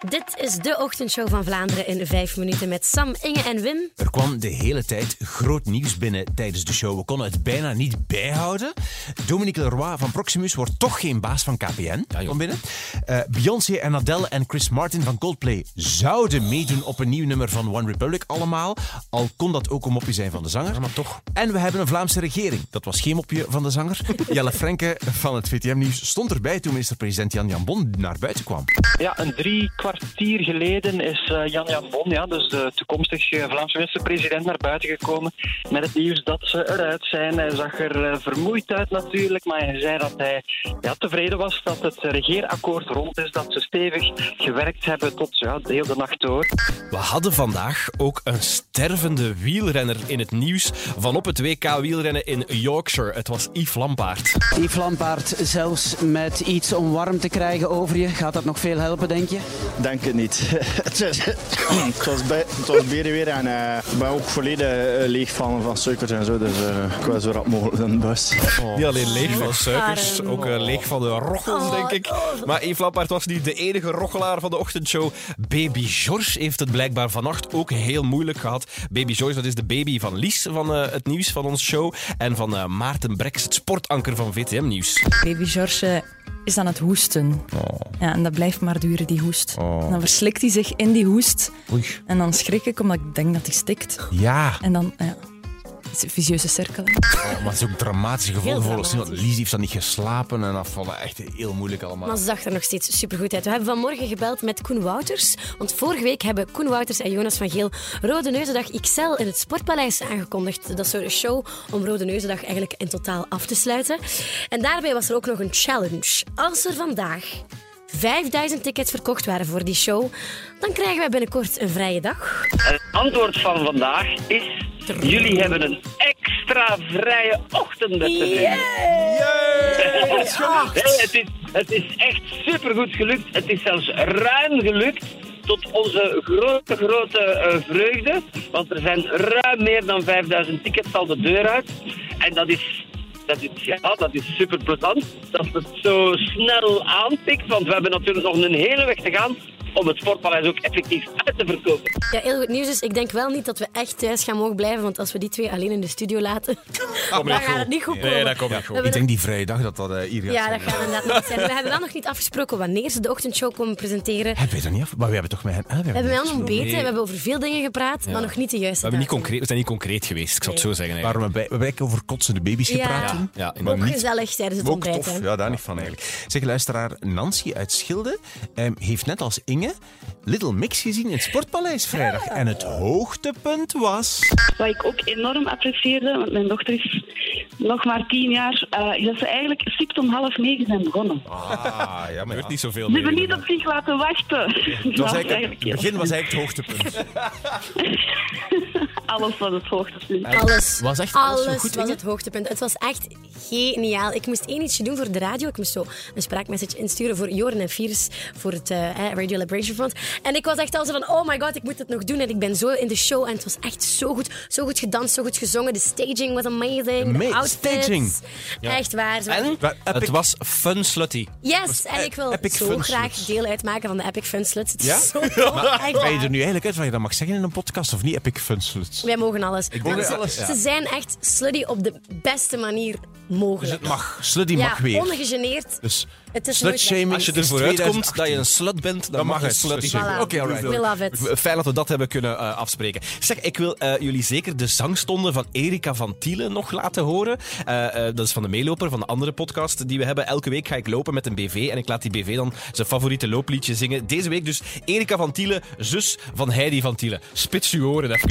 Dit is de ochtendshow van Vlaanderen in vijf minuten met Sam, Inge en Wim. Er kwam de hele tijd groot nieuws binnen tijdens de show. We konden het bijna niet bijhouden. Dominique Leroy van Proximus wordt toch geen baas van KPN. Kom binnen. Uh, Beyoncé en Adele en Chris Martin van Coldplay zouden meedoen op een nieuw nummer van One Republic allemaal. Al kon dat ook een mopje zijn van de zanger. maar toch. En we hebben een Vlaamse regering. Dat was geen mopje van de zanger. Jelle Frenke van het VTM-nieuws stond erbij toen minister-president Jan Jan Bon naar buiten kwam. Ja, een drie kwartier geleden is uh, Jan Jan Bon, ja, dus de toekomstige Vlaamse minister-president, naar buiten gekomen met het nieuws dat ze eruit zijn. Hij zag er uh, vermoeid uit natuurlijk, maar hij zei dat hij ja, tevreden was dat het regeerakkoord rond is, dat ze stevig gewerkt hebben tot ja, de hele nacht door. We hadden vandaag ook een stervende wielrenner in het nieuws van op het WK wielrennen in Yorkshire. Het was Yves Lampaard. Yves Lampaard, zelfs met iets om warm te krijgen over je, gaat dat nog veel helpen, denk je? Denk het niet. het was, het was weer en uh, ik ben ook volledig uh, leeg van, van suikers en zo, dus uh, ik was zo rap mogelijk in de bus. Oh. Niet alleen leeg van suikers, ook leeg van de rochels, denk ik. Maar Yves Lampaard was niet de enige rochelaar van de ochtendshow. Baby George heeft het blijkbaar vannacht ook heel moeilijk gehad. Baby George, dat is de baby van Lies van het nieuws van onze show. En van Maarten Breks, het sportanker van VTM Nieuws. Baby George is aan het hoesten. Oh. Ja, en dat blijft maar duren, die hoest. Oh. En dan verslikt hij zich in die hoest. Oei. En dan schrik ik omdat ik denk dat hij stikt. Ja. En dan, ja, is een cirkel. Oh, maar het is ook dramatisch gevoel. Heel voor dramatisch. Lies heeft dan niet geslapen en dat vond ik echt heel moeilijk allemaal. Maar ze zag er nog steeds supergoed uit. We hebben vanmorgen gebeld met Koen Wouters. Want vorige week hebben Koen Wouters en Jonas van Geel Rode Neuzendag XL in het Sportpaleis aangekondigd. Dat is een show om Rode Neuzendag eigenlijk in totaal af te sluiten. En daarbij was er ook nog een challenge. Als er vandaag 5000 tickets verkocht waren voor die show, dan krijgen wij binnenkort een vrije dag. Het antwoord van vandaag is... Jullie hebben een extra vrije ochtend met z'n drieën. Nee, het, is, het is echt supergoed gelukt. Het is zelfs ruim gelukt. Tot onze grote, grote uh, vreugde. Want er zijn ruim meer dan 5000 tickets al de deur uit. En dat is, dat is, ja, dat is super plezant. Dat het zo snel aanpikt. Want we hebben natuurlijk nog een hele weg te gaan om het sportpaleis ook effectief uit te verkopen. Ja, heel goed nieuws is, ik denk wel niet dat we echt thuis gaan mogen blijven, want als we die twee alleen in de studio laten, dan gaat het niet goed komen. Nee, dat komt niet goed. Ik denk die vrije dag dat dat uh, hier gaat Ja, zijn. dat gaat inderdaad niet zijn. We hebben wel nog niet afgesproken wanneer ze de ochtendshow komen presenteren. Hebben we dat niet af? Maar we hebben toch met hen... ah, We hebben nog gesproken. ontbeten, we hebben over veel dingen gepraat, maar nog niet de juiste We, hebben niet concreet, we zijn niet concreet geweest, ik zal het zo zeggen. We, bij, we hebben over kotsende baby's Ja. gepraat toen. Ja, maar Ook niet gezellig tijdens het Ook ontbijt. tof, ja, daar niet van eigenlijk. Zeg, luisteraar, Nancy uit Schilde ehm, heeft net als Inge Little Mix gezien in het Sportpaleis vrijdag. En het hoogtepunt was... Wat ik ook enorm apprecieerde, want mijn dochter is nog maar tien jaar, eh, is dat ze eigenlijk stipt om half negen zijn begonnen. Ah, ja, maar gebeurt niet zoveel Ze hebben niet op zich laten wachten. Het, was eigenlijk, het begin was eigenlijk het hoogtepunt. Alles was het hoogtepunt. Alles, Was echt alles alles goed, was het hoogtepunt. Het was echt geniaal. Ik moest één ietsje doen voor de radio. Ik moest zo een spraakmessage insturen voor Joren en Fiers voor het eh, Radio Liberation Front. En ik was echt al zo van, oh my god, ik moet het nog doen. En ik ben zo in de show en het was echt zo goed. Zo goed gedanst, zo goed gezongen. De staging was amazing. Ama- de outfits. staging. Echt waar. Zo- En het was fun slutty. Yes, en ik wil Epic zo graag Sluts. deel uitmaken van de Epic Fun Sluts. Het is Ja? zo Ben je er nu eigenlijk uit wat je dat mag zeggen in een podcast of niet? Epic Fun Sluts. Wij mogen alles. ze, alles- ze zijn echt slutty op de beste manier Dus mogelijk. het mag. Slutty ja, mag weer. ongegeneerd. Dus Het is slutshaming Als je is ervoor uitkomt 2018. dat je een slut bent, dan, Dan mag het. slutty. Voilà. Oké, alright. We love it. Fijn dat we dat hebben kunnen eh, afspreken. Zeg, ik wil eh, jullie zeker de zangstonden van Erika van Tielen nog laten horen. Eh, eh, dat is van de meeloper, van de andere podcast die we hebben. Elke week ga ik lopen met een BV en ik laat die BV dan zijn favoriete loopliedje zingen. Deze week dus Erika van Tielen, zus van Heidi van Tielen. Spits uw oren even.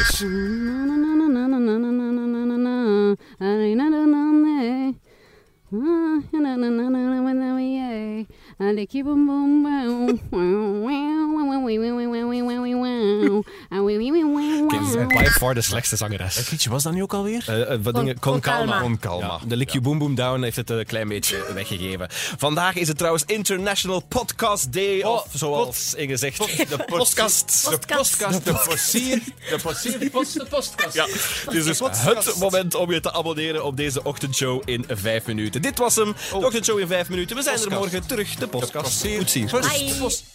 And they keep them boom, boom, wow, wow, wow, wow, wow, wow, wow, wow, wow, wow, wow, wow, wow, wow, wow, Okay, by far de slechtste zangeres. Welk liedje was dat nu ook alweer? Eh, eh, wat dingen, Con Calma. Con Calma. Ja, de Lick You Boom Boom Down heeft het een klein beetje weggegeven. Vandaag is het trouwens International Podcast Day. Of zoals Inge zegt, de podcast. De podcast, de portier, de de postkast. Ja, het is dus het moment om je te abonneren op deze ochtendshow in vijf minuten. Dit was hem, de ochtendshow in vijf minuten. We zijn er morgen terug, de podcast. Goed zien. Bye.